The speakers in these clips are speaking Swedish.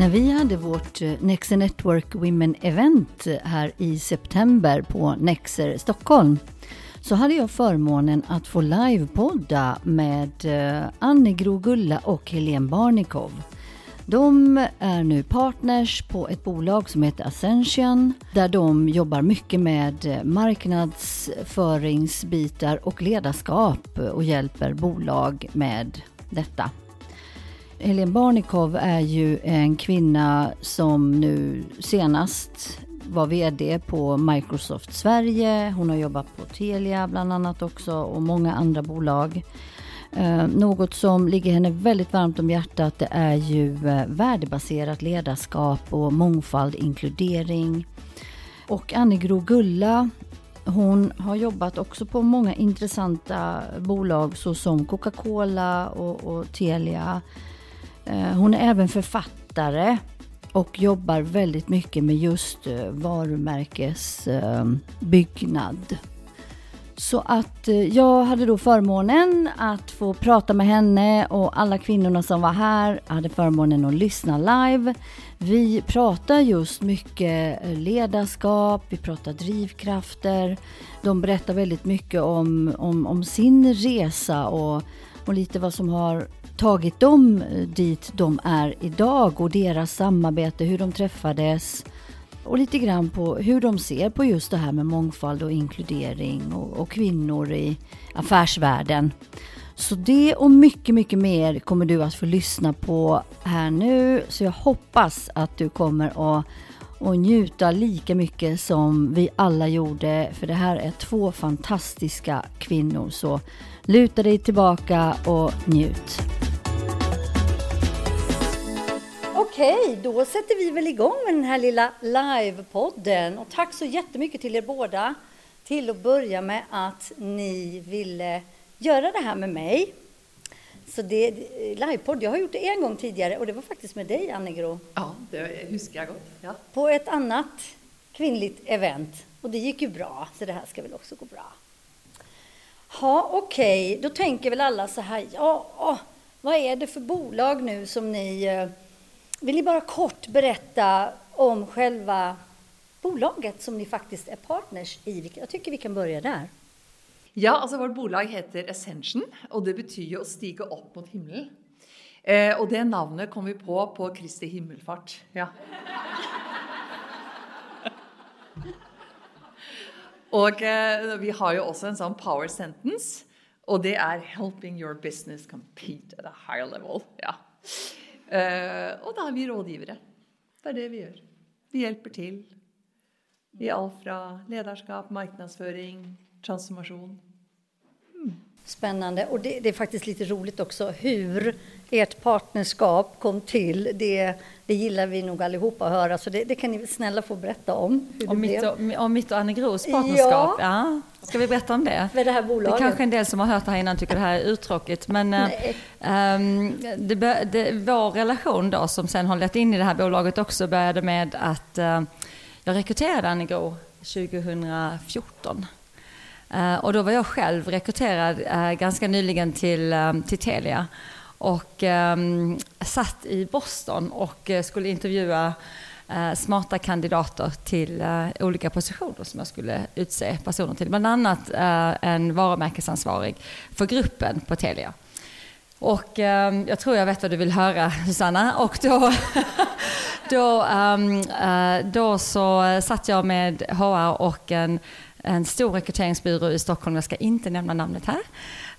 När vi hade vårt eh, Nexer Network Women Event eh, här i september på Nexer Stockholm så hade jag förmånen att få livepodda med eh, Annie Anne Gro Gulla och Helene Barnikov. De är nu partners på ett bolag som heter Ascension där de jobbar mycket med marknadsföringsbitar och ledarskap och hjälper bolag med detta. Helene Barnikov är ju en kvinna som nu senast var VD på Microsoft Sverige. Hon har jobbat på Telia bland annat också och många andra bolag. Eh, något som ligger henne väldigt varmt om hjärtat det är ju eh, värdebaserat ledarskap och mångfald, inkludering. Och Annie Gro Gulla hon har jobbat också på många intressanta bolag såsom Coca-Cola och, och Telia. Eh, hon är även författare och jobbar väldigt mycket med just eh, varumärkesbyggnad. Eh, Så att jag hade då förmånen att få prata med henne och alla kvinnorna som var här hade förmånen att lyssna live. Vi pratar just mycket ledarskap, vi pratar drivkrafter. De berättar väldigt mycket om, om, om sin resa och, och lite vad som har tagit dem eh, dit de är idag och deras samarbete, hur de träffades och lite grann på hur de ser på just det här med mångfald och inkludering och, och kvinnor i affärsvärlden. Så det och mycket, mycket mer kommer du att få lyssna på här nu. Så jag hoppas att du kommer att och njuta lika mycket som vi alla gjorde. För det här är två fantastiska kvinnor. Så luta dig tillbaka och njut. Okej, då sätter vi väl igång med den här lilla livepodden. Och tack så jättemycket till er båda till att börja med att ni ville göra det här med mig. Så det livepodd, jag har gjort det en gång tidigare och det var faktiskt med dig Annegro. Ja, det huskar jag gott. Ja. På ett annat kvinnligt event och det gick ju bra, så det här ska väl också gå bra. Ja, okej, okay. då tänker väl alla så här, ja, vad är det för bolag nu som ni eh, vill ni bara kort berätta om själva bolaget som ni faktiskt är partners i? Jag tycker vi kan börja där. Ja, alltså vårt bolag heter Ascension och det betyder att stiga upp mot himlen. Eh, och det namnet kom vi på på Kristi himmelfart. Ja. Og eh, vi har ju också en sånn power sentence och det är helping your business compete at a higher level. Ja. Eh, og da er vi rådgivere. Det er det vi gjør. Vi hjelper til i alt fra lederskap, marknadsföring, transformation. Mm. Spännande. Och det, det, är faktiskt lite roligt också hur ert partnerskap kom till. Det, det gillar vi nog allihopa att höra, så det, det kan ni snälla få berätta om. om, mitt och, om mitt och Anne Gros partnerskap? Ja. ja. Ska vi berätta om det? För det här bolaget. Det är kanske en del som har hört det här innan tycker det här är uttråkigt. Men um, det, det, vår relation då, som sen har lett in i det här bolaget också, började med att uh, jag rekryterade Anne Gro 2014. Uh, och då var jag själv rekryterad uh, ganska nyligen till, till Telia och um, satt i Boston och eh, skulle intervjua uh, smarta kandidater till uh, olika positioner som jag skulle utse personer till. Bland annat uh, en varumärkesansvarig för gruppen på Telia. Och um, jag tror jag vet vad du vill höra Susanna. Och då, då, um, då så satt jag med HR och en, en stor rekryteringsbyrå i Stockholm, jag ska inte nämna namnet här,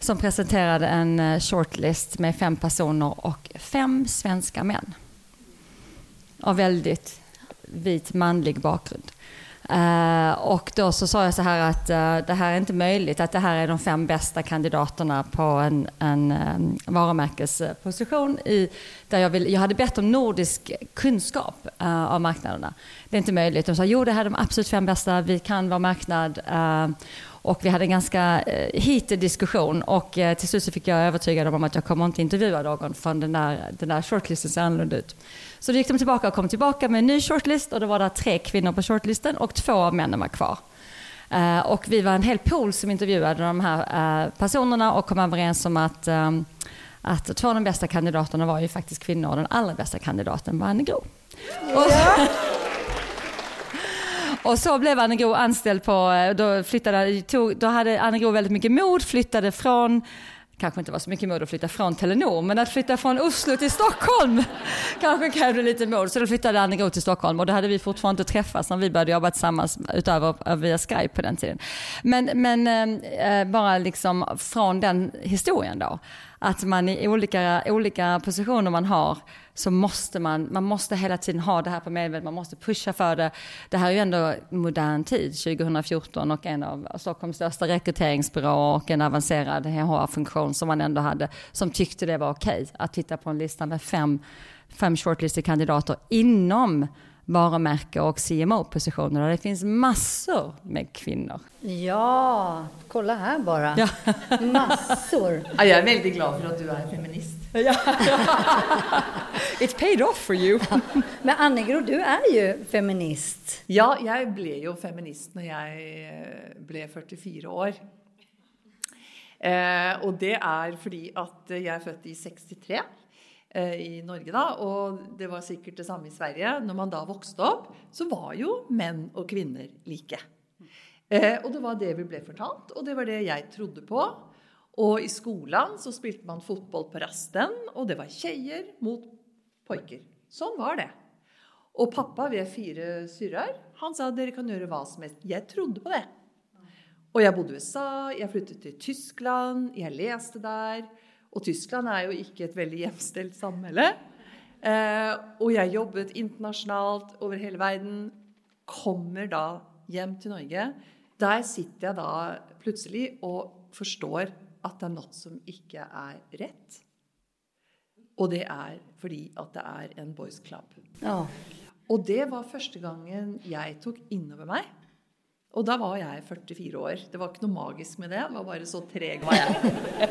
som presenterade en eh, shortlist med fem personer och fem svenska män. Av väldigt vit manlig bakgrund. Uh, och då så sa jag så här att uh, det här är inte möjligt, att det här är de fem bästa kandidaterna på en, en um, varumärkesposition i, där jag, vill, jag hade bett om nordisk kunskap uh, av marknaderna. Det är inte möjligt. De sa jo det här är de absolut fem bästa, vi kan vår marknad och vi hade en ganska eh, heated diskussion och eh, till slut så fick jag övertyga dem om att jag kommer inte intervjua någon förrän den där, den där shortlisten ser annorlunda ut. Så då gick de tillbaka och kom tillbaka med en ny shortlist och då var det tre kvinnor på shortlisten och två av männen var kvar. Eh, och vi var en hel pool som intervjuade de här personerna och kom överens om att, ehm, att två av de bästa kandidaterna var ju faktiskt kvinnor och den allra bästa kandidaten var Anne Gro. Ja. Och så blev Anne Gro anställd på, eh, då flyttade, tog, då hade Anne Gro väldigt mycket mod, flyttade från kanske inte var så mycket mod att flytta från Telenor, men att flytta från Oslo till Stockholm kanske krävde lite mod. Så då flyttade Anne Gro till Stockholm och då hade vi fortfarande inte träffats när vi började jobba tillsammans utöver eh, via Skype på den tiden. Men, men eh, eh, bara liksom från den historien då, att man i olika, olika positioner man har så måste man, man måste hela tiden ha det här på medvetet, man måste pusha för det. Det här är ju ändå modern tid, 2014 och en av Stockholms största rekryteringsbyråer och en avancerad HR-funktion som man ändå hade, som tyckte det var okej okay, att titta på en lista med fem, fem shortlisted kandidater inom varumärke och CMO-positioner. Det finns massor med kvinnor. Ja, kolla här bara. Ja. Massor. Ja, jag är väldigt glad för att du är feminist. Ja, It's paid off for you. Men Annegro, du är ju feminist. Ja, jag blev ju feminist när jag eh, blev 44 år. Eh, och det är för att jag är född i 63 eh, i Norge da, och det var säkert det samma i Sverige. När man då växte upp så var ju män och kvinnor lika. Eh, och det var det vi blev fortalt, och det var det jag trodde på. Och i skolan så spelade man fotboll på rasten och det var tjejer mot pojkar. Så var det. Och pappa, vi är fyra syrror, han sa att ni kan göra vad som helst. Jag trodde på det. Och jag bodde i USA, jag flyttade till Tyskland, jag läste där. Och Tyskland är ju inte ett väldigt jämställt samhälle. Eh, och jag jobbade internationellt över hela världen. Kommer då hem till Norge. Där sitter jag då plötsligt och förstår att det är något som inte är rätt. Och det är för att det är en boys club. Ja. Och det var första gången jag tog in över mig. Och då var jag 44 år. Det var inte något magiskt med det, det var bara så treg var jag.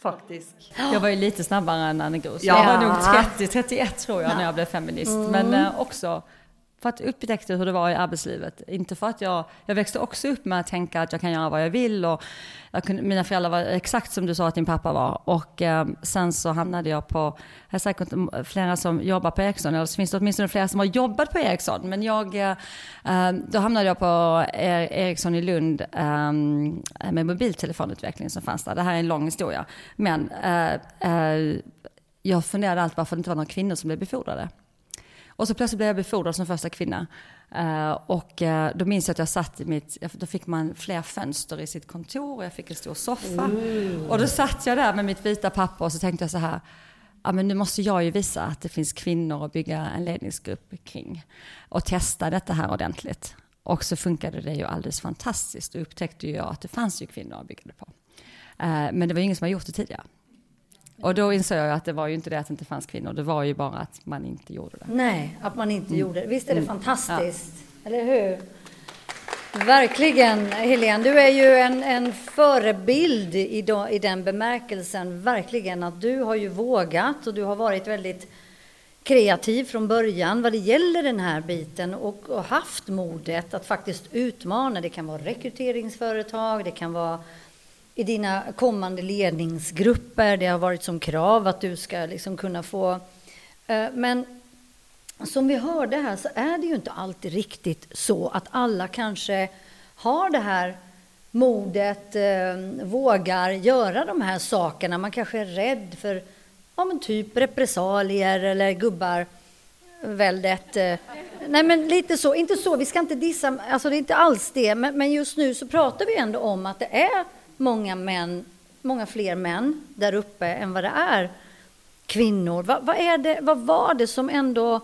Faktiskt. Jag var ju lite snabbare än Anne Gros. Ja. Jag var nog 30-31 tror jag ja. när jag blev feminist. Men eh, också för att upptäckte hur det var i arbetslivet. Inte för att jag, jag växte också upp med att tänka att jag kan göra vad jag vill och jag kunde, mina föräldrar var exakt som du sa att din pappa var. Och eh, sen så hamnade jag på, jag är säkert flera som jobbar på Ericsson, eller så finns det åtminstone flera som har jobbat på Ericsson. Men jag, eh, eh då hamnade jag på Ericsson i Lund eh, med mobiltelefonutveckling som fanns där. Det här är en lång historia. Men eh, eh, jag funderade alltid varför det inte var några kvinnor som blev befordrade. Och så plötsligt blev jag befordrad som första kvinna. Uh, och uh, då minns jag att jag satt i mitt, då fick man fler fönster i sitt kontor och jag fick en stor soffa. Mm. Och då satt jag där med mitt vita papper och så tänkte jag så här, ja men nu måste jag ju visa att det finns kvinnor att bygga en ledningsgrupp kring. Och testa detta här ordentligt. Och så funkade det ju alldeles fantastiskt. Och upptäckte ju jag att det fanns ju kvinnor att bygga det på. Uh, men det var ingen som har gjort det tidigare. Och då insåg jag att det var ju inte det att det inte fanns kvinnor, det var ju bara att man inte gjorde det. Nej, att man inte mm. gjorde det. Visst är det mm. fantastiskt? Ja. Eller hur? Verkligen, Helene. Du är ju en, en förebild i, do, i den bemärkelsen, verkligen, att du har ju vågat och du har varit väldigt kreativ från början vad det gäller den här biten och, och haft modet att faktiskt utmana. Det kan vara rekryteringsföretag, det kan vara i dina kommande ledningsgrupper. Det har varit som krav att du ska liksom kunna få... Eh, men som vi hörde här så är det ju inte alltid riktigt så att alla kanske har det här modet, eh, vågar göra de här sakerna. Man kanske är rädd för ja, men typ repressalier eller gubbar eh, väldigt... Nej, men lite så. Inte så, vi ska inte dissa, alltså det är inte alls det. Men, men just nu så pratar vi ändå om att det är många män, många fler män där uppe än vad det är kvinnor. Vad, vad, är det, vad var det som ändå...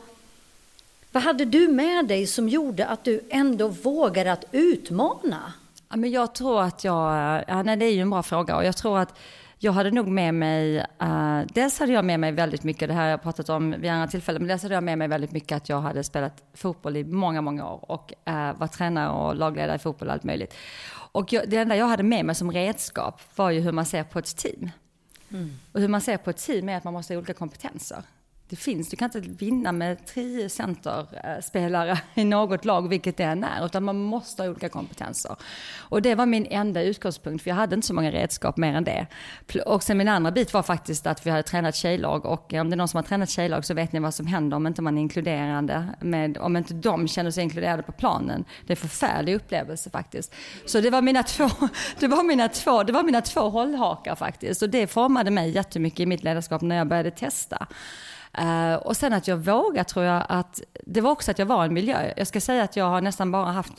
Vad hade du med dig som gjorde att du ändå vågade att utmana? Ja, men jag tror att jag... Ja, nej, det är ju en bra fråga och jag tror att jag hade nog med mig, uh, dels hade jag med mig väldigt mycket, det här har jag pratat om vid andra tillfällen, men dels hade jag med mig väldigt mycket att jag hade spelat fotboll i många, många år och uh, var tränare och lagledare i fotboll och allt möjligt. Och jag, det enda jag hade med mig som redskap var ju hur man ser på ett team. Mm. Och hur man ser på ett team är att man måste ha olika kompetenser det finns, du kan inte vinna med tio centerspelare i något lag, vilket det än är, utan man måste ha olika kompetenser. Och det var min enda utgångspunkt, för jag hade inte så många redskap mer än det. Och sen min andra bit var faktiskt att vi hade tränat tjejlag och eh, om det är någon som har tränat tjejlag så vet ni vad som händer om inte man är inkluderande, med, om inte de känner sig inkluderade på planen. Det är en förfärlig upplevelse faktiskt. Så det var mina två, det var mina två, det var mina två hållhakar faktiskt. Och det formade mig jättemycket i mitt ledarskap när jag började testa. Uh, och sen att jag vågar tror jag att, det var också att jag var en miljö. Jag ska säga att jag har nästan bara haft,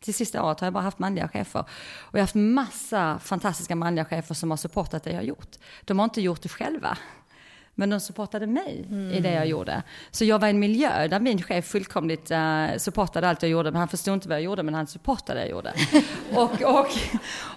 till sista året har jag bara haft manliga chefer. Och jag har haft massa fantastiska manliga chefer som har supportat det jag har gjort. De har inte gjort det själva. Men de supportade mig mm. i det jag mm. gjorde. Så jag var i en miljö där min chef fullkomligt uh, supportade allt jag gjorde. Men han förstod inte vad jag gjorde, men han supportade det jag gjorde. och, och,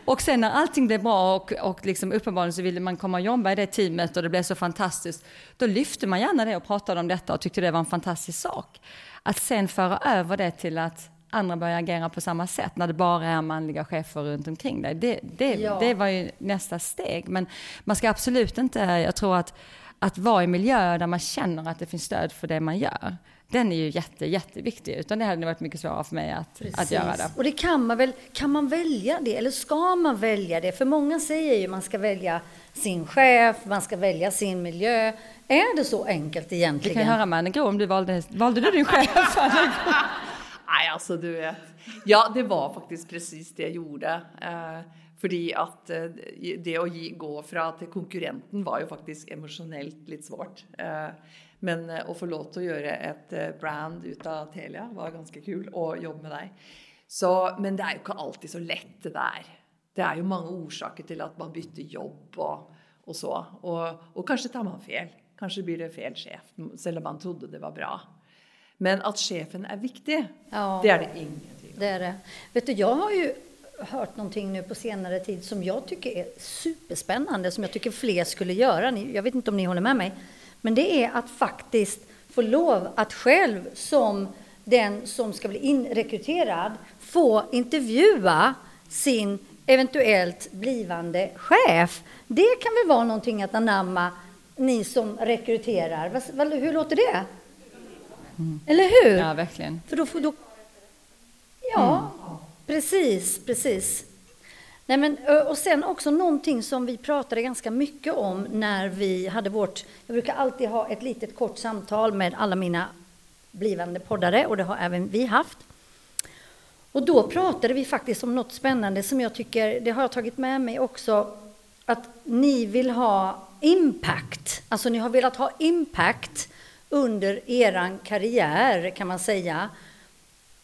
och sen när allting blev bra och, och liksom uppenbarligen så ville man komma och jobba i det teamet och det blev så fantastiskt. Då lyfte man gärna det och pratade om detta och tyckte det var en fantastisk sak. Att sen föra över det till att andra börjar agera på samma sätt när det bara är manliga chefer runt omkring dig. Det, det, ja. det var ju nästa steg. Men man ska absolut inte, jag tror att att vara i miljöer där man känner att det finns stöd för det man gör. Den är ju jätte, jätteviktig. Utan det hade varit mycket svårare för mig att, att göra det. Och det kan man väl, kan man välja det? Eller ska man välja det? För många säger ju att man ska välja sin chef, man ska välja sin miljö. Är det så enkelt egentligen? Vi kan höra med Anne om du valde, valde du din chef? Nej, alltså du vet. Ja, det var faktiskt precis det jag gjorde. Uh, Fordi at eh, det å gi, gå fra til konkurrenten var jo faktisk emosjonelt litt svårt. Eh, men eh, å få lov til å gjøre et brand ut av Telia var ganske kul, og jobbe med deg. Så, men det er jo ikke alltid så lett, det der. Det er jo mange årsaker til at man bytter jobb og, og så. Og, og, kanskje tar man feil. Kanskje blir det feil sjef, selv om man trodde det var bra. Men at sjefen er viktig, ja, det er det ingen tvil om. Det är det. Vet du, jag har ju hört någonting nu på senare tid som jag tycker är superspännande, som jag tycker fler skulle göra. Jag vet inte om ni håller med mig. Men det är att faktiskt få lov att själv som den som ska bli inrekryterad få intervjua sin eventuellt blivande chef. Det kan väl vara någonting att anamma, ni som rekryterar. Hur låter det? Mm. Eller hur? Ja, verkligen. För då, då, ja, mm. Precis, precis. Nej, men, och sen också någonting som vi pratade ganska mycket om när vi hade vårt... Jag brukar alltid ha ett litet kort samtal med alla mina blivande poddare och det har även vi haft. Och då pratade vi faktiskt om något spännande som jag tycker, det har jag tagit med mig också, att ni vill ha impact. Alltså ni har velat ha impact under eran karriär kan man säga.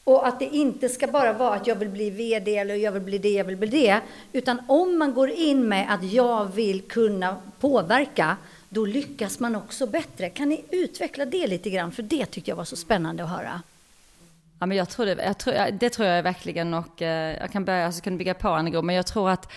Och att det inte ska bara vara att jag vill bli VD eller jag vill bli det, jag vill bli det. Utan om man går in med att jag vill kunna påverka, då lyckas man också bättre. Kan ni utveckla det lite grann? För det tyckte jag var så spännande att höra. Ja, men jag tror det, jag tror, det tror jag verkligen och eh, jag kan börja, så kan bygga på Anne men jag tror att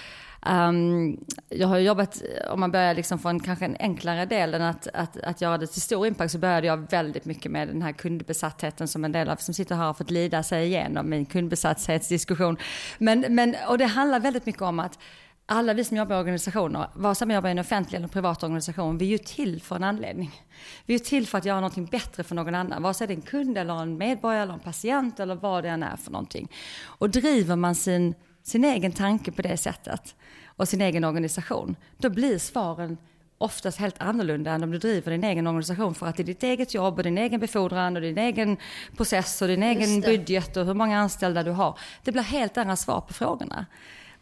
Um, jag har jobbat, om man börjar liksom från kanske en enklare del än att, att, att göra det till stor impact så började jag väldigt mycket med den här kundbesattheten som en del av som sitter här har fått lida sig igenom min kundbesatthetsdiskussion. Men, men, och det handlar väldigt mycket om att alla vi som jobbar i organisationer, vare sig man jobbar i en offentlig eller en privat organisation, vi är ju till för en anledning. Vi är till för att göra någonting bättre för någon annan, vare sig det är en kund eller en medborgare eller en patient eller vad det än är för någonting. Och driver man sin, sin egen tanke på det sättet, och sin egen organisation, då blir svaren oftast helt annorlunda än om du driver din egen organisation för att det är ditt eget jobb och din egen befordran och din egen process och din egen budget och hur många anställda du har. Det blir helt andra svar på frågorna.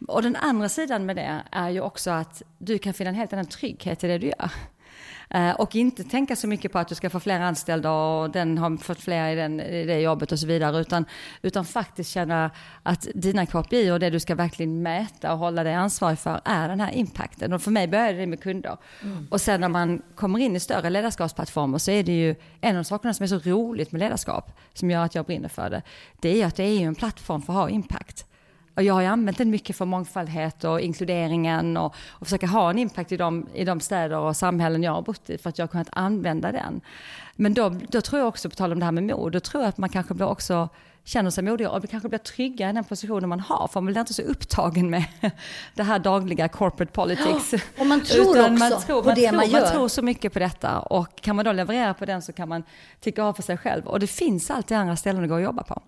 Och den andra sidan med det är ju också att du kan finna en helt annan trygghet i det du gör. Eh, och inte tänka så mycket på att du ska få fler anställda och den har fått fler i, den, i det jobbet och så vidare. Utan, utan faktiskt känna att dina KPI och det du ska verkligen mäta och hålla dig ansvarig för är den här impacten. Och för mig började det med kunder. Mm. Och sen när man kommer in i större ledarskapsplattformar så är det ju en av sakerna som är så roligt med ledarskap, som gör att jag brinner för det, det är att det är ju en plattform för att ha impact. Och jag har ju använt den mycket för mångfaldhet och inkluderingen och, och försöka ha en impact i de, i de städer och samhällen jag har bott i för att jag har kunnat använda den. Men då, då tror jag också, på tal om det här med mod, då tror jag att man kanske blir också känner sig modigare och kanske blir trygga i den positionen man har. För man blir inte så upptagen med det här dagliga corporate politics. Och man tror också man tror, på man det tror, man gör. Man tror så mycket på detta och kan man då leverera på den så kan man tycka av för sig själv. Och det finns alltid andra ställen att gå och jobba på.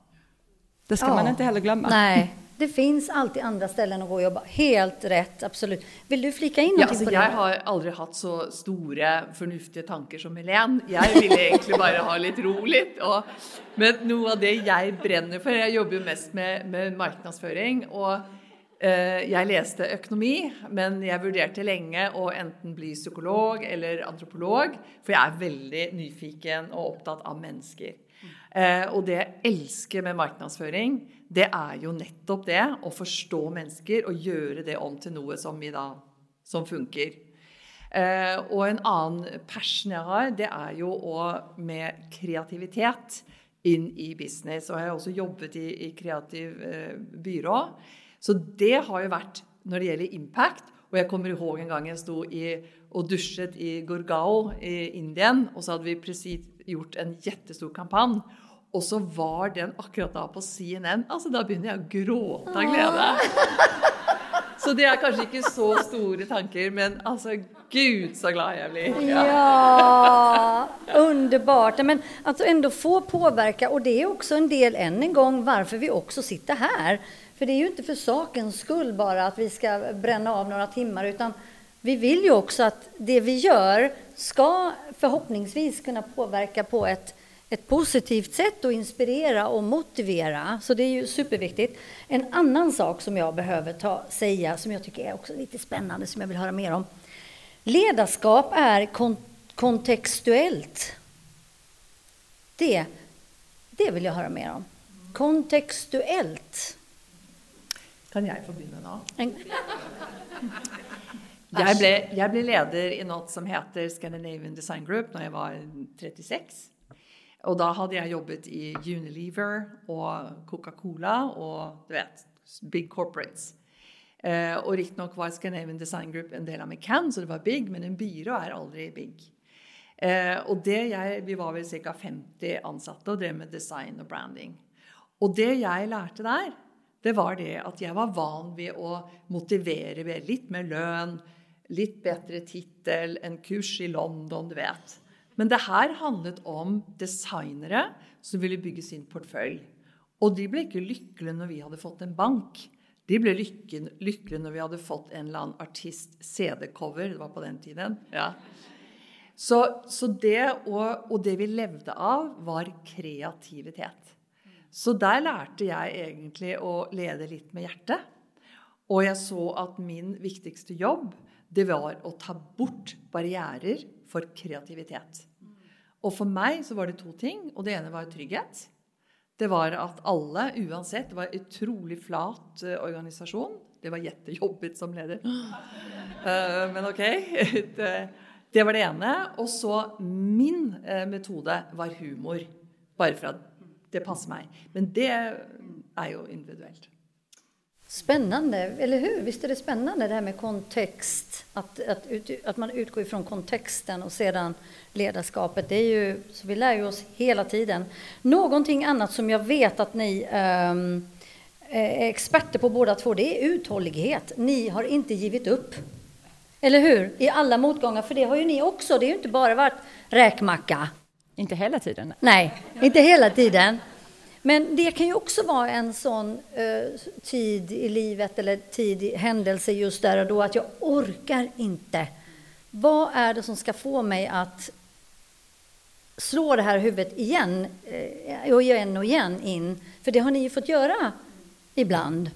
Det ska ja. man inte heller glömma. Nej, det finns alltid andra ställen att gå och jobba. Helt rätt, absolut. Vill du flika in någonting ja, alltså, på det? Jag har aldrig haft så stora förnuftiga tankar som Helene. Jag vill egentligen bara ha lite roligt. Och, men något av det jag bränner för, jag jobbar mest med, med marknadsföring. Och, eh, jag läste ekonomi, men jag vurderade länge att enten bli psykolog eller antropolog, för jag är väldigt nyfiken och upptatt av människor. Eh, och det jag älskar med marknadsföring, det är ju nettopp det, att förstå människor och göra det om till något som, vi da, som funkar. Och eh, en annan passion jag har, det är ju att med kreativitet in i business. Och jag har också jobbat i, i kreativ eh, byrå. Så det har ju varit, när det gäller impact, och jag kommer ihåg en gång jag stod i, och duschade i Gurgao i Indien och så hade vi precis gjort en jättestor kampanj och så var den akkurat då på CNN. Alltså då började jag gråta av glädje. Så det är kanske inte så stora tankar, men alltså gud så glad jag blir. Ja, ja underbart. Men att ändå få påverka och det är också en del, än en gång, varför vi också sitter här. För det är ju inte för sakens skull bara att vi ska bränna av några timmar, utan vi vill ju också att det vi gör ska förhoppningsvis kunna påverka på ett ett positivt sätt att inspirera och motivera. Så det är ju superviktigt. En annan sak som jag behöver ta, säga, som jag tycker är också lite spännande, som jag vill höra mer om. Ledarskap är kon kontextuellt. Det, det vill jag höra mer om. Kontextuellt. Kan jag få börja nu? Jag blev, jag blev ledare i något som heter Scandinavian Design Group när jag var 36. Och då hade jag jobbat i Unilever och Coca-Cola och du vet, big corporates. Eh, och riktigt var Scandinavian Design Group en del av McCann, så det var big, men en byrå är aldrig big. Eh, och det jag, vi var väl cirka 50 ansatta och drev med design och branding. Och det jag lärde där, det var det att jag var van vid att motivera med lite mer lön, lite bättre titel, en kurs i London, du vet. Men det här handlade om designere som ville bygga sin portfölj. Och de blev inte lyckliga när vi hade fått en bank. De blev lyckliga när vi hade fått en eller annan artist CD-cover, det var på den tiden. Ja. Så, så det, och, och, det vi levde av var kreativitet. Så där lärde jag egentligen att leda lite med hjärtat. Och jag såg att min viktigaste jobb, det var att ta bort barriärer för kreativitet. Och för mig så var det två ting, och det ena var trygghet. Det var att alla, oavsett, det var en otroligt flat uh, organisation. Det var jättejobbigt som ledare. Uh, men okej. Okay. det, var det ena. Och så min uh, metode var humor. Bara för att det passar mig. Men det är ju individuellt. Spännande, eller hur? Visst är det spännande det här med kontext? Att, att, ut, att man utgår ifrån kontexten och sedan ledarskapet. Det är ju, så vi lär ju oss hela tiden. Någonting annat som jag vet att ni um, är experter på båda två, det är uthållighet. Ni har inte givit upp. Eller hur? I alla motgångar, för det har ju ni också. Det har ju inte bara varit räkmacka. Inte hela tiden. Nej, inte hela tiden. Men det kan ju också vara en sån eh, tid i livet eller tid i händelse just där och då att jag orkar inte. Vad är det som ska få mig att slå det här huvudet igen eh, och igen och igen in? För det har ni ju fått göra ibland.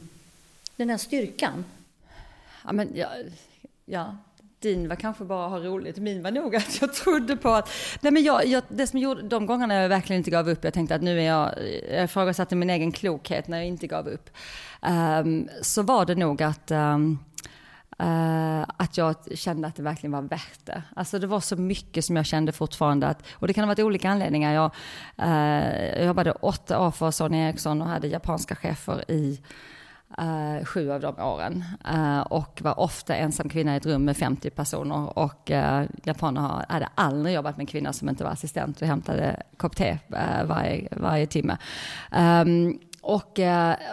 Den här styrkan. Ja, men ja, ja din var kanske bara att ha roligt, min var nog att jag trodde på att, nej men jag, jag, det som gjorde, de gångerna jag verkligen inte gav upp, jag tänkte att nu är jag, jag ifrågasatte min egen klokhet när jag inte gav upp, um, så var det nog att um, Uh, att jag kände att det verkligen var värt det. Alltså det var så mycket som jag kände fortfarande att, och det kan ha varit olika anledningar. Jag, uh, jag jobbade åtta år för Sony Ericsson och hade japanska chefer i Uh, sju av de åren. Uh, och var ofta ensam kvinna i ett rum med 50 personer. Och uh, japaner hade aldrig jobbat med en kvinna som inte var assistent och hämtade kopp te varje, varje timme. Um, och,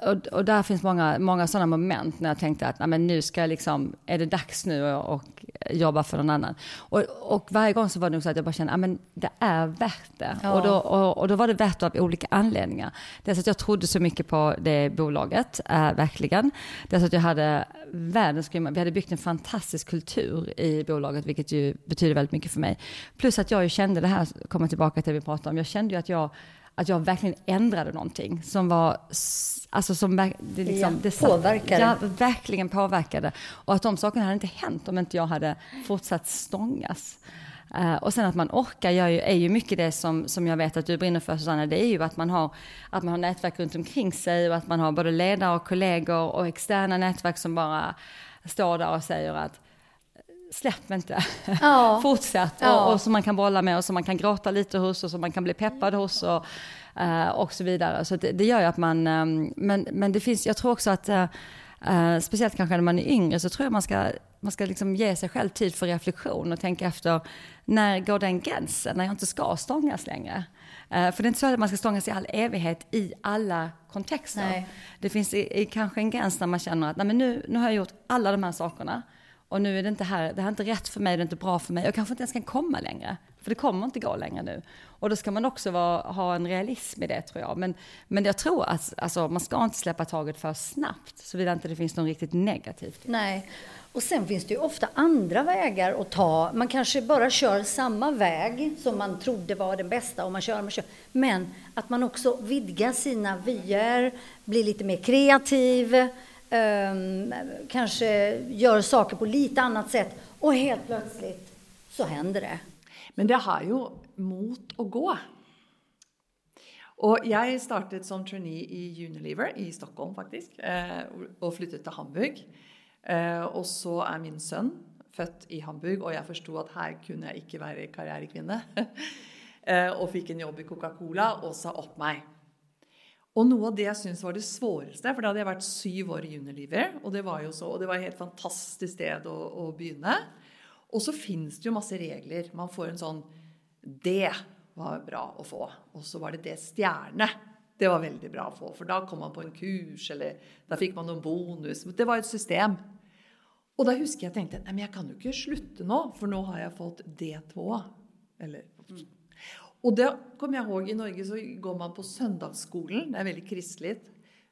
och, och, där finns många, många sådana moment när jag tänkte att men nu ska jag liksom, är det dags nu och jobba för någon annan. Och, och varje gång så var det nog så att jag bara kände, att det är värt det. Ja. Och, då, och, och, då var det värt det av olika anledningar. Dels att jag trodde så mycket på det bolaget, äh, verkligen. Dels att jag hade världens grymma, vi hade byggt en fantastisk kultur i bolaget, vilket ju betyder väldigt mycket för mig. Plus att jag ju kände det här, kommer tillbaka till det vi pratade om, jag kände ju att jag att jag verkligen ändrade någonting som var, alltså som det liksom, ja, det påverkade. Ja, verkligen påverkade. Och att de sakerna hade inte hänt om inte jag hade fortsatt stångas. Uh, och sen att man orkar gör ju, är ju mycket det som, som jag vet att du brinner för Susanna, det är ju att man, har, att man har nätverk runt omkring sig och att man har både ledare och kollegor och externa nätverk som bara står där och säger att släpp inte, ja. fortsätt. Ja. Och, och som man kan bolla med och som man kan gråta lite hos och som man kan bli peppad hos och, uh, och så vidare. Så det, det, gör ju att man, um, men, men det finns, jag tror också att uh, Uh, speciellt kanske när man är yngre så tror jag man ska, man ska liksom ge sig själv tid för reflektion och tänka efter när går den gränsen, när jag inte ska stångas längre. Uh, för det är inte så att man ska stångas i all evighet i alla kontexter. Nej. Det finns i, i, kanske en gräns när man känner att Nej, men nu, nu har jag gjort alla de här sakerna. Och nu är det inte här, det här är inte rätt för mig, det är inte bra för mig. Jag kanske inte ens kan komma längre. För det kommer inte gå längre nu. Och då ska man också vara, ha en realism i det tror jag. Men, men jag tror att alltså, man ska inte släppa taget för snabbt. Såvida inte det finns något riktigt negativt. Nej. Och sen finns det ju ofta andra vägar att ta. Man kanske bara kör samma väg som man trodde var den bästa. Och man kör, man kör. Men att man också vidgar sina vyer, blir lite mer kreativ Ehm, kanske gör saker på lite annat sätt och helt plötsligt så händer det. Men det har ju mot att gå. Och jag startade som trainee i Unilever i Stockholm faktiskt eh, och flyttade till Hamburg. Eh, och så är min son född i Hamburg och jag förstod att här kunde jag inte vara karriärkvinna. Eh, och fick en jobb i Coca-Cola och sa upp mig. Og noe av det jeg syns var det svåreste, for da hadde jeg vært syv år i Unilever, og det var jo så, og det var et helt fantastisk sted å, å begynne. Og så fins det jo masse regler. Man får en sånn Det var bra å få. Og så var det det stjerne. Det var veldig bra å få, for da kom man på en kurs, eller da fikk man noen bonus. Det var et system. Og da husker jeg tenkte nei, men jeg kan jo ikke slutte nå, for nå har jeg fått D2. Eller och det kommer jag ihåg, i Norge så går man på söndagsskolan, det är väldigt kristligt,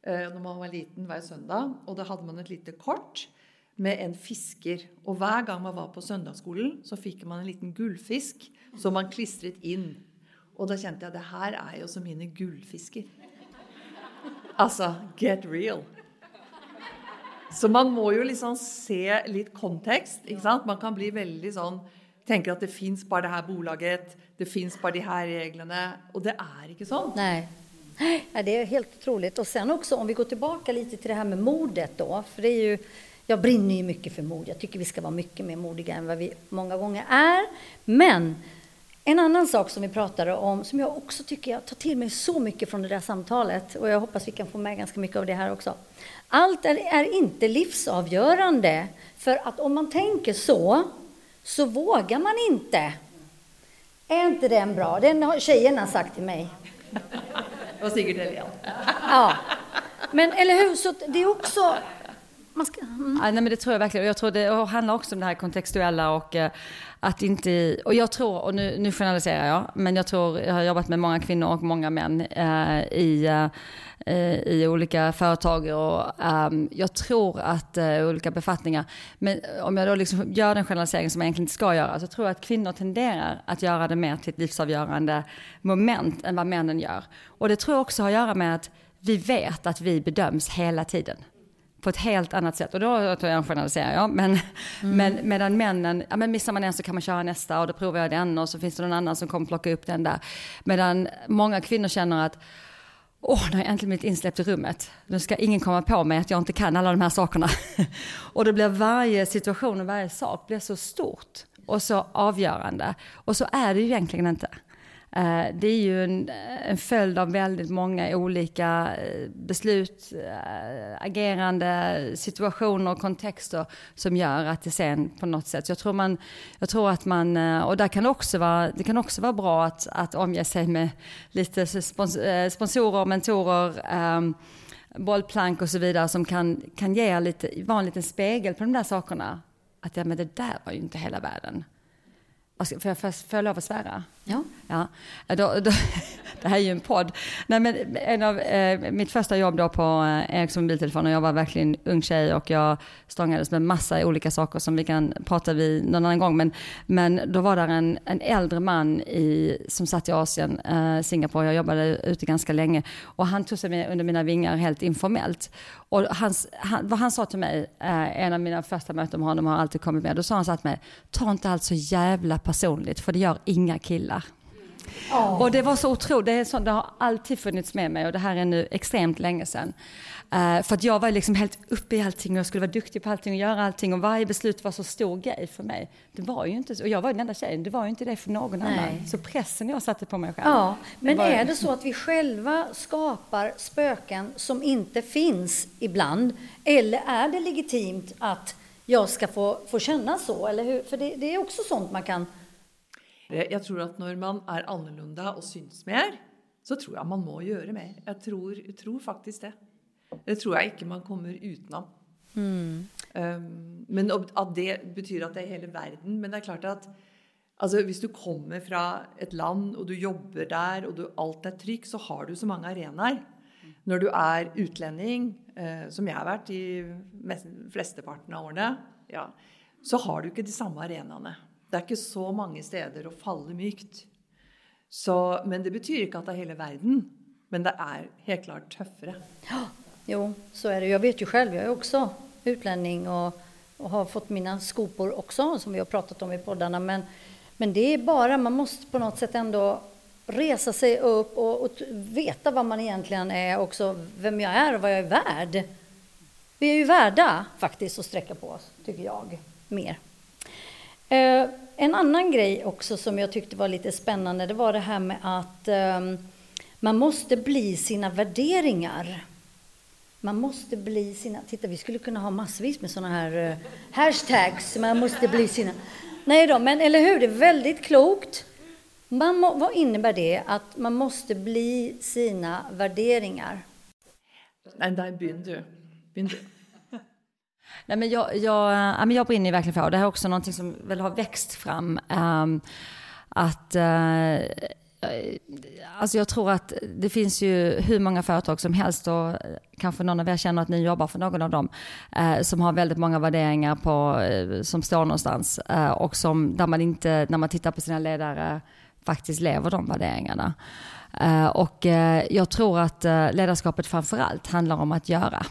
eh, när man var liten varje söndag. Och då hade man ett litet kort med en fisker. Och varje gång man var på söndagsskolan så fick man en liten guldfisk som man klistrat in. Och då kände jag, det här är ju som mina guldfiskar. Alltså, get real. Så man måste ju liksom se lite kontext, inte sant? Man kan bli väldigt sån tänker att det finns bara det här bolaget, det finns bara de här reglerna och det är inte så. Nej. Nej, det är helt otroligt. Och sen också om vi går tillbaka lite till det här med modet då, för det är ju jag brinner ju mycket för mod. Jag tycker vi ska vara mycket mer modiga än vad vi många gånger är. Men en annan sak som vi pratade om, som jag också tycker jag tar till mig så mycket från det där samtalet, och jag hoppas vi kan få med ganska mycket av det här också. Allt är, är inte livsavgörande, för att om man tänker så, så vågar man inte. Är inte den bra? Den har tjejerna sagt till mig. Säkert Helene. Ja. Men eller hur, så det är också... Man ska, mm. ja, nej, men det tror jag verkligen. Jag tror det handlar också om det här kontextuella och eh, att inte... Och jag tror, och nu, nu generaliserar jag, men jag tror, jag har jobbat med många kvinnor och många män eh, i Eh, i olika företag och ehm, jag tror att eh, olika befattningar, men om jag då liksom gör den generaliseringen som jag egentligen inte ska göra, så tror jag att kvinnor tenderar att göra det mer till ett livsavgörande moment än vad männen gör. Och det tror jag också har att göra med att vi vet att vi bedöms hela tiden på ett helt annat sätt. Och då tror jag generaliserar jag. Men, mm. men medan männen, ja men missar man en så kan man köra nästa och då provar jag den och så finns det någon annan som kommer plocka upp den där. Medan många kvinnor känner att Åh, nu har jag äntligen blivit insläppt i rummet. Nu ska ingen komma på mig att jag inte kan alla de här sakerna. och då blir varje situation och varje sak blir så stort och så avgörande. Och så är det ju egentligen inte. Eh, det är ju en, en följd av väldigt många olika eh, beslut, eh, agerande, situationer och kontexter som gör att det sen på något sätt, jag tror, man, jag tror att man, och där kan det också vara, det kan också vara bra att, att omge sig med lite sponsorer, mentorer, ehm, bollplank och så vidare som kan, kan ge lite, vara en liten spegel på de där sakerna. Att ja, men det där var ju inte hela världen. Får jag, får jag lov att svära? Ja. ja. Då, då, det här är ju en podd. Nej, men en av, eh, mitt första jobb då på eh, Ericsson mobiltelefon, och jag var verkligen ung tjej och jag stångades med massa olika saker som vi kan prata vid någon annan gång. Men, men då var där en, en äldre man i, som satt i Asien, eh, Singapore, jag jobbade ute ganska länge. Och han tog sig med under mina vingar helt informellt. Och hans, han, vad han sa till mig, eh, en av mina första möten med honom har alltid kommit med, då sa han så att mig, ta inte allt så jävla personligt, för det gör inga killar. Oh. Och det var så otroligt, det, så, det har alltid funnits med mig och det här är nu extremt länge sedan. Uh, för att jag var liksom helt uppe i allting och jag skulle vara duktig på allting och göra allting och varje beslut var så stor grej för mig. Det var ju inte så, och jag var den enda tjejen, det var ju inte det för någon Nej. annan. Så pressen jag satte på mig själv. Ja, men var... är det så att vi själva skapar spöken som inte finns ibland? Eller är det legitimt att jag ska få, få känna så? Eller hur? För det, det är också sånt man kan jag tror att när man är annorlunda och syns mer, så tror jag man må göra mer. Jag tror, jag tror faktiskt det. Det tror jag inte man kommer utenom. Mm. Um, men att det betyder att det är hela världen. Men det är klart att om du kommer från ett land och du jobbar där och du, allt är tryggt så har du så många arenor. När du är utlänning, eh, som jag har varit i flesteparten av åren, ja, så har du inte de samma arenorna. Det är inte så många steder att falla mykt. Så, men det betyder inte att det är hela världen. Men det är helt klart tuffare. Ja, jo, så är det. Jag vet ju själv, jag är också utlänning och, och har fått mina skopor också, som vi har pratat om i poddarna. Men, men det är bara, man måste på något sätt ändå resa sig upp och, och veta vad man egentligen är, också vem jag är och vad jag är värd. Vi är ju värda faktiskt att sträcka på oss, tycker jag, mer. Eh, en annan grej också som jag tyckte var lite spännande, det var det här med att eh, man måste bli sina värderingar. Man måste bli sina... Titta, vi skulle kunna ha massvis med sådana här eh, hashtags. Man måste bli sina... Nej då, men eller hur? Det är väldigt klokt. Man må, vad innebär det att man måste bli sina värderingar? Nej, där begynner du. Du. Nej, men jag, jag, ja, men jag brinner verkligen för, och det här är också någonting som väl har växt fram, um, att uh, Alltså jag tror att det finns ju hur många företag som helst och kanske någon av er känner att ni jobbar för någon av dem eh, som har väldigt många värderingar på, eh, som står någonstans eh, och som där man inte, när man tittar på sina ledare, faktiskt lever de värderingarna. Eh, och eh, jag tror att eh, ledarskapet framförallt handlar om att göra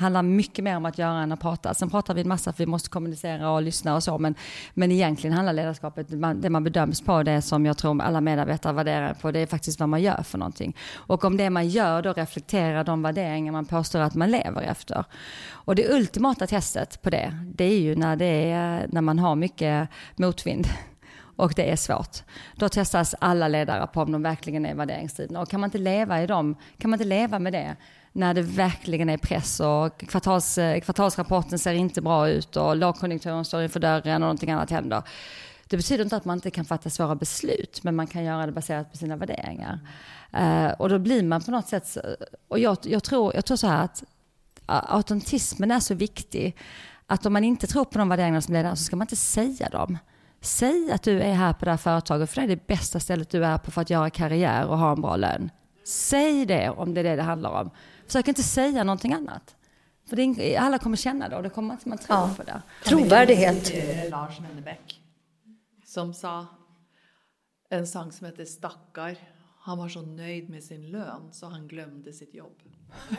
handlar mycket mer om att göra än att prata. Sen pratar vi en massa för vi måste kommunicera och lyssna och så, men, men egentligen handlar ledarskapet, det man bedöms på, det som jag tror alla medarbetare värderar på, det är faktiskt vad man gör för någonting. Och om det man gör då reflekterar de värderingar man påstår att man lever efter. Och det ultimata testet på det, det är ju när, det är, när man har mycket motvind och det är svårt. Då testas alla ledare på om de verkligen är värderingsdrivna. Och kan man inte leva i dem, kan man inte leva med det, när det verkligen är press och kvartals, eh, kvartalsrapporten ser inte bra ut och lågkonjunkturen står inför dörren och någonting annat händer. Det betyder inte att man inte kan fatta svåra beslut, men man kan göra det baserat på sina värderingar. Uh, och då blir man på något sätt, och jag, jag, tror, jag tror så här att autentismen är så viktig, att om man inte tror på de värderingarna som ledare så ska man inte säga dem. Säg att du är här på det här företaget, för det är det bästa stället du är på för att göra karriär och ha en bra lön. Säg det om det är det det handlar om. Försök inte säga någonting annat. För det, alla kommer känna det och det kommer man tro ja. på det. Trovärdighet. Lars Mennebeck som sa en sång som heter Stackar. Han var så nöjd med sin lön så han glömde sitt jobb.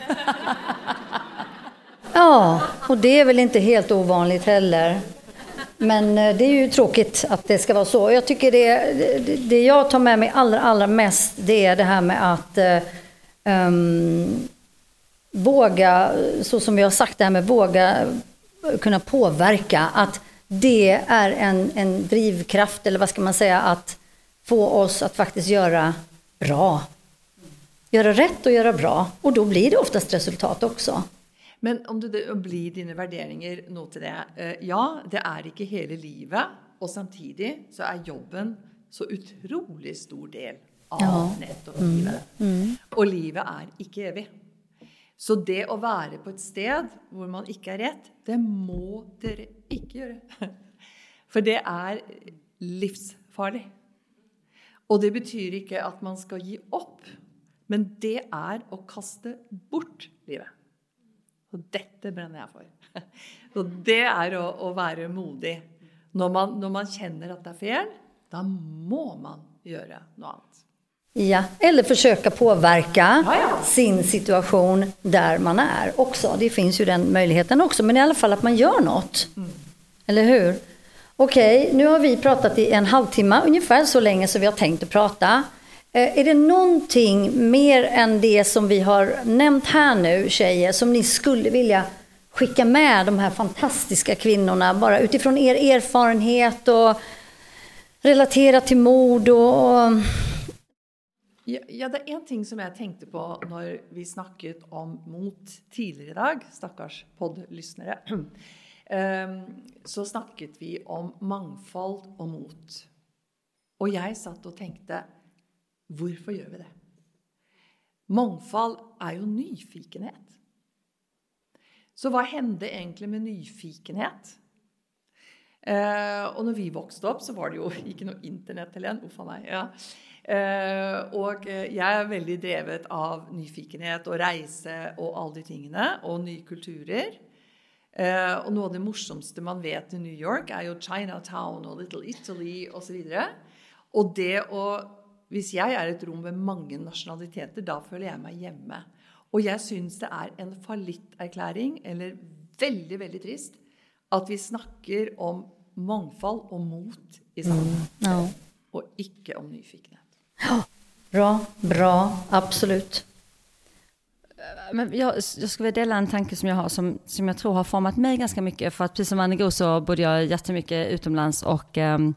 ja, och det är väl inte helt ovanligt heller. Men eh, det är ju tråkigt att det ska vara så. Jag tycker det, det jag tar med mig allra, allra mest det är det här med att um, våga, så som vi har sagt det här med våga kunna påverka, att det är en, en drivkraft, eller vad ska man säga, att få oss att faktiskt göra bra. Göra rätt och göra bra. Och då blir det oftast resultat också. Men om det blir dina värderingar nå till det. Eh, ja, det är inte hela livet. Och samtidigt så är jobben så otroligt stor del av ja. nettopp mm. livet. Mm. Och livet är inte evigt. Så det att vara på ett ställe där man inte är rätt, det må dere inte göra. För det är livsfarligt. Och det betyder inte att man ska ge upp, men det är att kasta bort livet. Och detta brinner jag för. Så det är att, att vara modig. När man, när man känner att det är fel, då må man göra något annat. Ja, eller försöka påverka ja, ja. sin situation där man är också. Det finns ju den möjligheten också, men i alla fall att man gör något. Mm. Eller hur? Okej, nu har vi pratat i en halvtimme, ungefär så länge som vi har tänkt att prata. Eh, är det någonting mer än det som vi har nämnt här nu, tjejer, som ni skulle vilja skicka med de här fantastiska kvinnorna, bara utifrån er erfarenhet och relatera till mod och... Ja, ja, det är en ting som jag tänkte på när vi snackat om mot tidigare idag, stackars poddlyssnare. Ehm, så snakket vi om mangfold och mot. Och jag satt och tänkte, varför gör vi det? Mångfald är ju nyfikenhet. Så vad hände egentligen med nyfikenhet? Eh, och när vi växte upp så var det ju inte något internet eller en, oh, mig, ja. Eh, och eh, jag är väldigt drevet av nyfikenhet och resa och alla de tingene och nya kulturer. Eh, och något av det morsomste man vet i New York är ju Chinatown och Little Italy så vidare. Och det att, om jag är i ett rum med många nationaliteter, då känner jag mig hemma. Och jag syns det är en fallitterkläring, eller väldigt, väldigt trist, att vi snackar om mångfald och mot i samhället. Mm, ja. Och inte om nyfikenhet. Ja, bra, bra, absolut. Men jag, jag skulle vilja dela en tanke som jag har som, som jag tror har format mig ganska mycket. För att precis som Annegro så bodde jag jättemycket utomlands och um,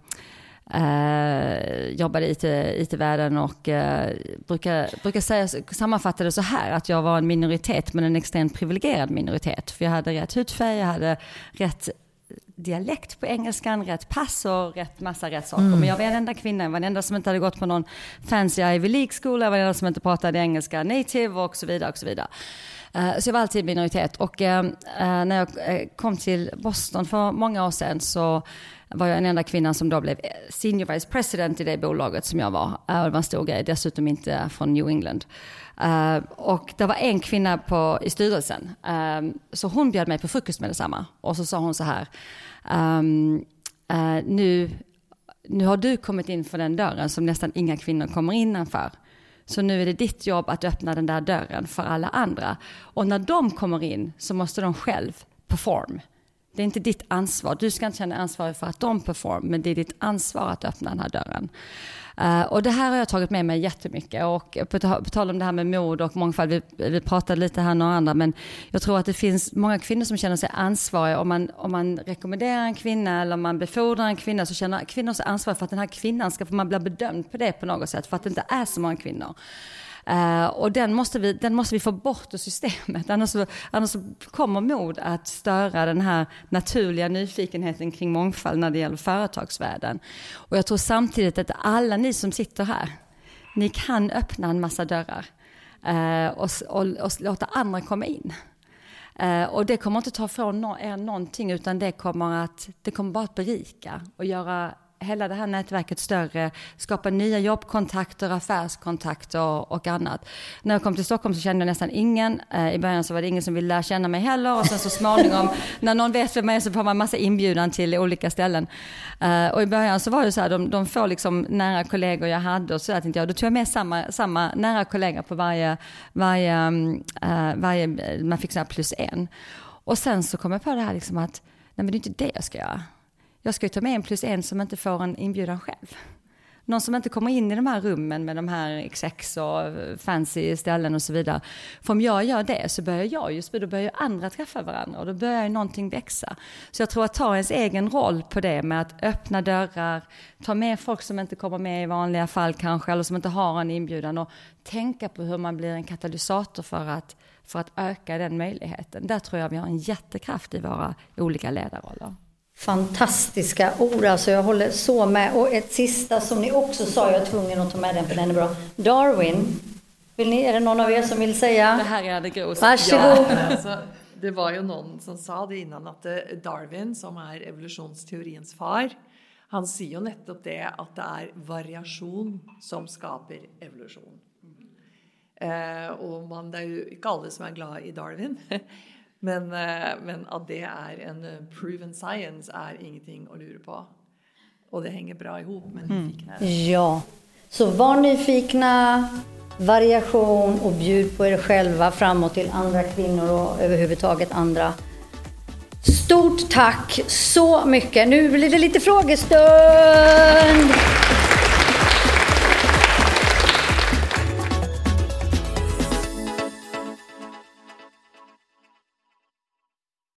uh, jobbade i IT, IT-världen och uh, brukar, brukar säga, sammanfatta det så här att jag var en minoritet men en extremt privilegierad minoritet. För jag hade rätt hudfärg, jag hade rätt dialekt på engelskan, rätt pass och rätt massa rätt saker. Mm. Men jag var den enda kvinnan, var den enda som inte hade gått på någon fancy Ivy League-skola, var den enda som inte pratade engelska native och så vidare och så vidare. Uh, så jag var alltid minoritet och uh, uh, när jag kom till Boston för många år sedan så var jag den enda kvinnan som då blev senior vice president i det bolaget som jag var. det var en stor grej, dessutom inte från New England. Uh, och det var en kvinna på, i styrelsen. um, så hon bjöd mig på frukost med detsamma. Och så sa hon så här. Um, uh, nu, nu har du kommit in för den dörren som nästan inga kvinnor kommer innanför. Så nu är det ditt jobb att öppna den där dörren för alla andra. Och när de kommer in så måste de själv perform. Det är inte ditt ansvar. Du ska inte känna ansvar för att de perform, men det är ditt ansvar att öppna den här dörren. Eh, och det här har jag tagit med mig jättemycket. Och på, på tal om det här med mod och mångfald, vi, vi pratade lite här några andra, men jag tror att det finns många kvinnor som känner sig ansvariga. Om man, om man rekommenderar en kvinna eller om man befordrar en kvinna så känner kvinnor sig ansvariga för att den här kvinnan ska få man bli bedömd på det på något sätt, för att det inte är så många kvinnor. Uh, och den måste, vi, den måste vi få bort ur systemet, annars, annars kommer mod att störa den här naturliga nyfikenheten kring mångfald när det gäller företagsvärlden. Och jag tror samtidigt att alla ni som sitter här, ni kan öppna en massa dörrar uh, och, och, och, låta andra komma in. Uh, och det kommer inte ta från no er någonting utan det kommer, att, det kommer bara att berika och göra hela det här nätverket större, skapa nya jobbkontakter, affärskontakter och annat. När jag kom till Stockholm så kände jag nästan ingen. Eh, I början så var det ingen som ville lära känna mig heller och sen så småningom när någon vet vem jag är så får man massa inbjudan till olika ställen. Eh, och i början så var det så här, de, de får liksom nära kollegor jag hade och så där tänkte jag, då tog jag med samma, samma nära kollegor på varje, varje, uh, varje man fick så här plus en. Och sen så kom jag på det här liksom att, nej men det är inte det jag ska göra jag ska ju ta med en plus en som inte får en inbjudan själv. någon som inte kommer in i de här rummen med de här exex och fancy ställen och så vidare. För om jag gör det så börjar jag just då börjar ju andra träffa varandra och då börjar ju någonting växa. Så jag tror att ta ens egen roll på det med att öppna dörrar, ta med folk som inte kommer med i vanliga fall kanske, eller som inte har en inbjudan och tänka på hur man blir en katalysator för att, för att öka den möjligheten. Där tror jag vi har en jättekraft i våra olika ledarroller. Fantastiska ord, alltså jag håller så med. Och ett sista som ni också sa, jag är tvungen att ta med den för den är bra. Darwin, vill ni, är det någon av er som vill säga? Det här är Anne Gros. Varsågod. Ja, alltså, det var ju någon som sa det innan att eh, Darwin, som är evolusjonsteoriens far, han säger ju nettopp det att det är variation som skapar evolution. Eh, och man, det är ju inte alla som är glada i Darwin. Men, eh, men att det är en eh, proven science är ingenting att lura på. Och det hänger bra ihop med nyfikenhet. Ja, så var nyfikna, variation och bjud på er själva framåt till andra kvinnor och överhuvudtaget andra. Stort tack så mycket. Nu blir det lite frågestund.